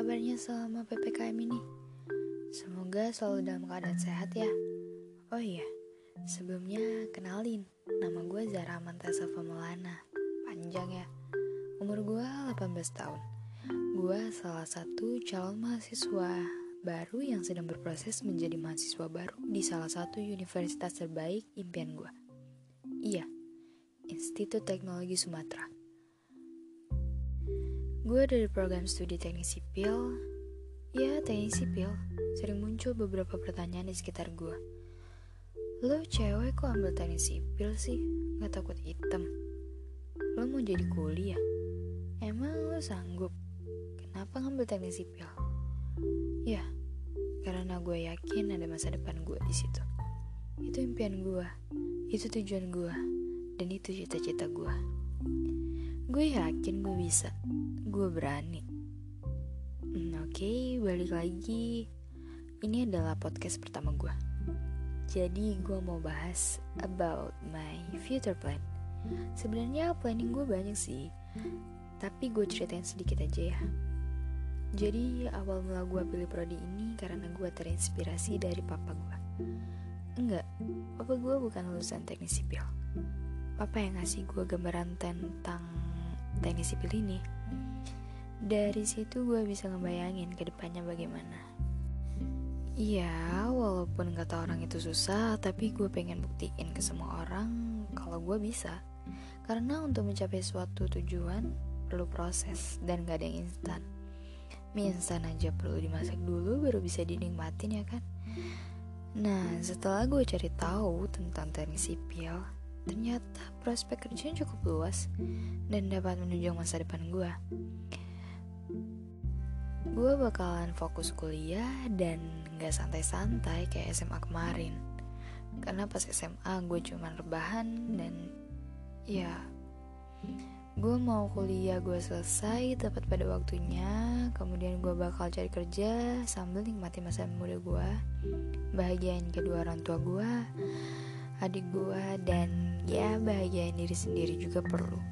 kabarnya selama PPKM ini? Semoga selalu dalam keadaan sehat ya. Oh iya, sebelumnya kenalin, nama gue Zara Mantasa Pemelana. Panjang ya. Umur gue 18 tahun. Gue salah satu calon mahasiswa baru yang sedang berproses menjadi mahasiswa baru di salah satu universitas terbaik impian gue. Iya, Institut Teknologi Sumatera. Gue dari program studi teknik sipil. Ya, teknik sipil sering muncul beberapa pertanyaan di sekitar gue. Lo cewek kok ambil teknik sipil sih? Gak takut hitam? Lo mau jadi kuliah? Emang lo sanggup? Kenapa ngambil teknik sipil? Ya, karena gue yakin ada masa depan gue di situ. Itu impian gue, itu tujuan gue, dan itu cita-cita gue. Gue yakin gue bisa, gue berani. Hmm, Oke, okay, balik lagi ini adalah podcast pertama gue. Jadi gue mau bahas about my future plan. Sebenarnya planning gue banyak sih, tapi gue ceritain sedikit aja ya. Jadi awal mula gue pilih prodi ini karena gue terinspirasi dari papa gue. Enggak, papa gue bukan lulusan teknik sipil. Papa yang ngasih gue gambaran tentang teknik sipil ini. Dari situ gue bisa ngebayangin ke depannya bagaimana. Iya, walaupun kata orang itu susah, tapi gue pengen buktiin ke semua orang kalau gue bisa. Karena untuk mencapai suatu tujuan perlu proses dan gak ada yang instan. Mie instan aja perlu dimasak dulu baru bisa dinikmatin ya kan. Nah, setelah gue cari tahu tentang teknik sipil, ternyata prospek kerjanya cukup luas dan dapat menunjang masa depan gue gue bakalan fokus kuliah dan gak santai-santai kayak SMA kemarin. Karena pas SMA gue cuma rebahan dan ya gue mau kuliah gue selesai tepat pada waktunya kemudian gue bakal cari kerja sambil nikmati masa muda gue bahagiain kedua orang tua gue adik gue dan ya bahagiain diri sendiri juga perlu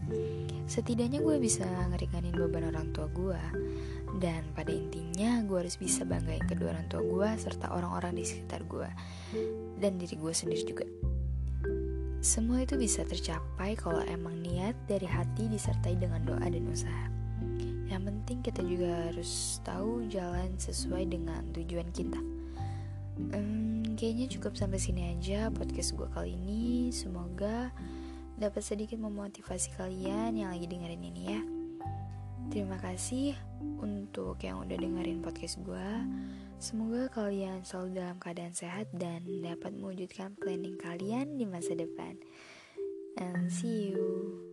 setidaknya gue bisa ngeringanin beban orang tua gue dan pada intinya gue harus bisa banggain kedua orang tua gue serta orang-orang di sekitar gue dan diri gue sendiri juga. Semua itu bisa tercapai kalau emang niat dari hati disertai dengan doa dan usaha. Yang penting kita juga harus tahu jalan sesuai dengan tujuan kita. Hmm, kayaknya cukup sampai sini aja podcast gue kali ini. Semoga dapat sedikit memotivasi kalian yang lagi dengerin ini ya. Terima kasih untuk yang udah dengerin podcast gue. Semoga kalian selalu dalam keadaan sehat dan dapat mewujudkan planning kalian di masa depan. And see you.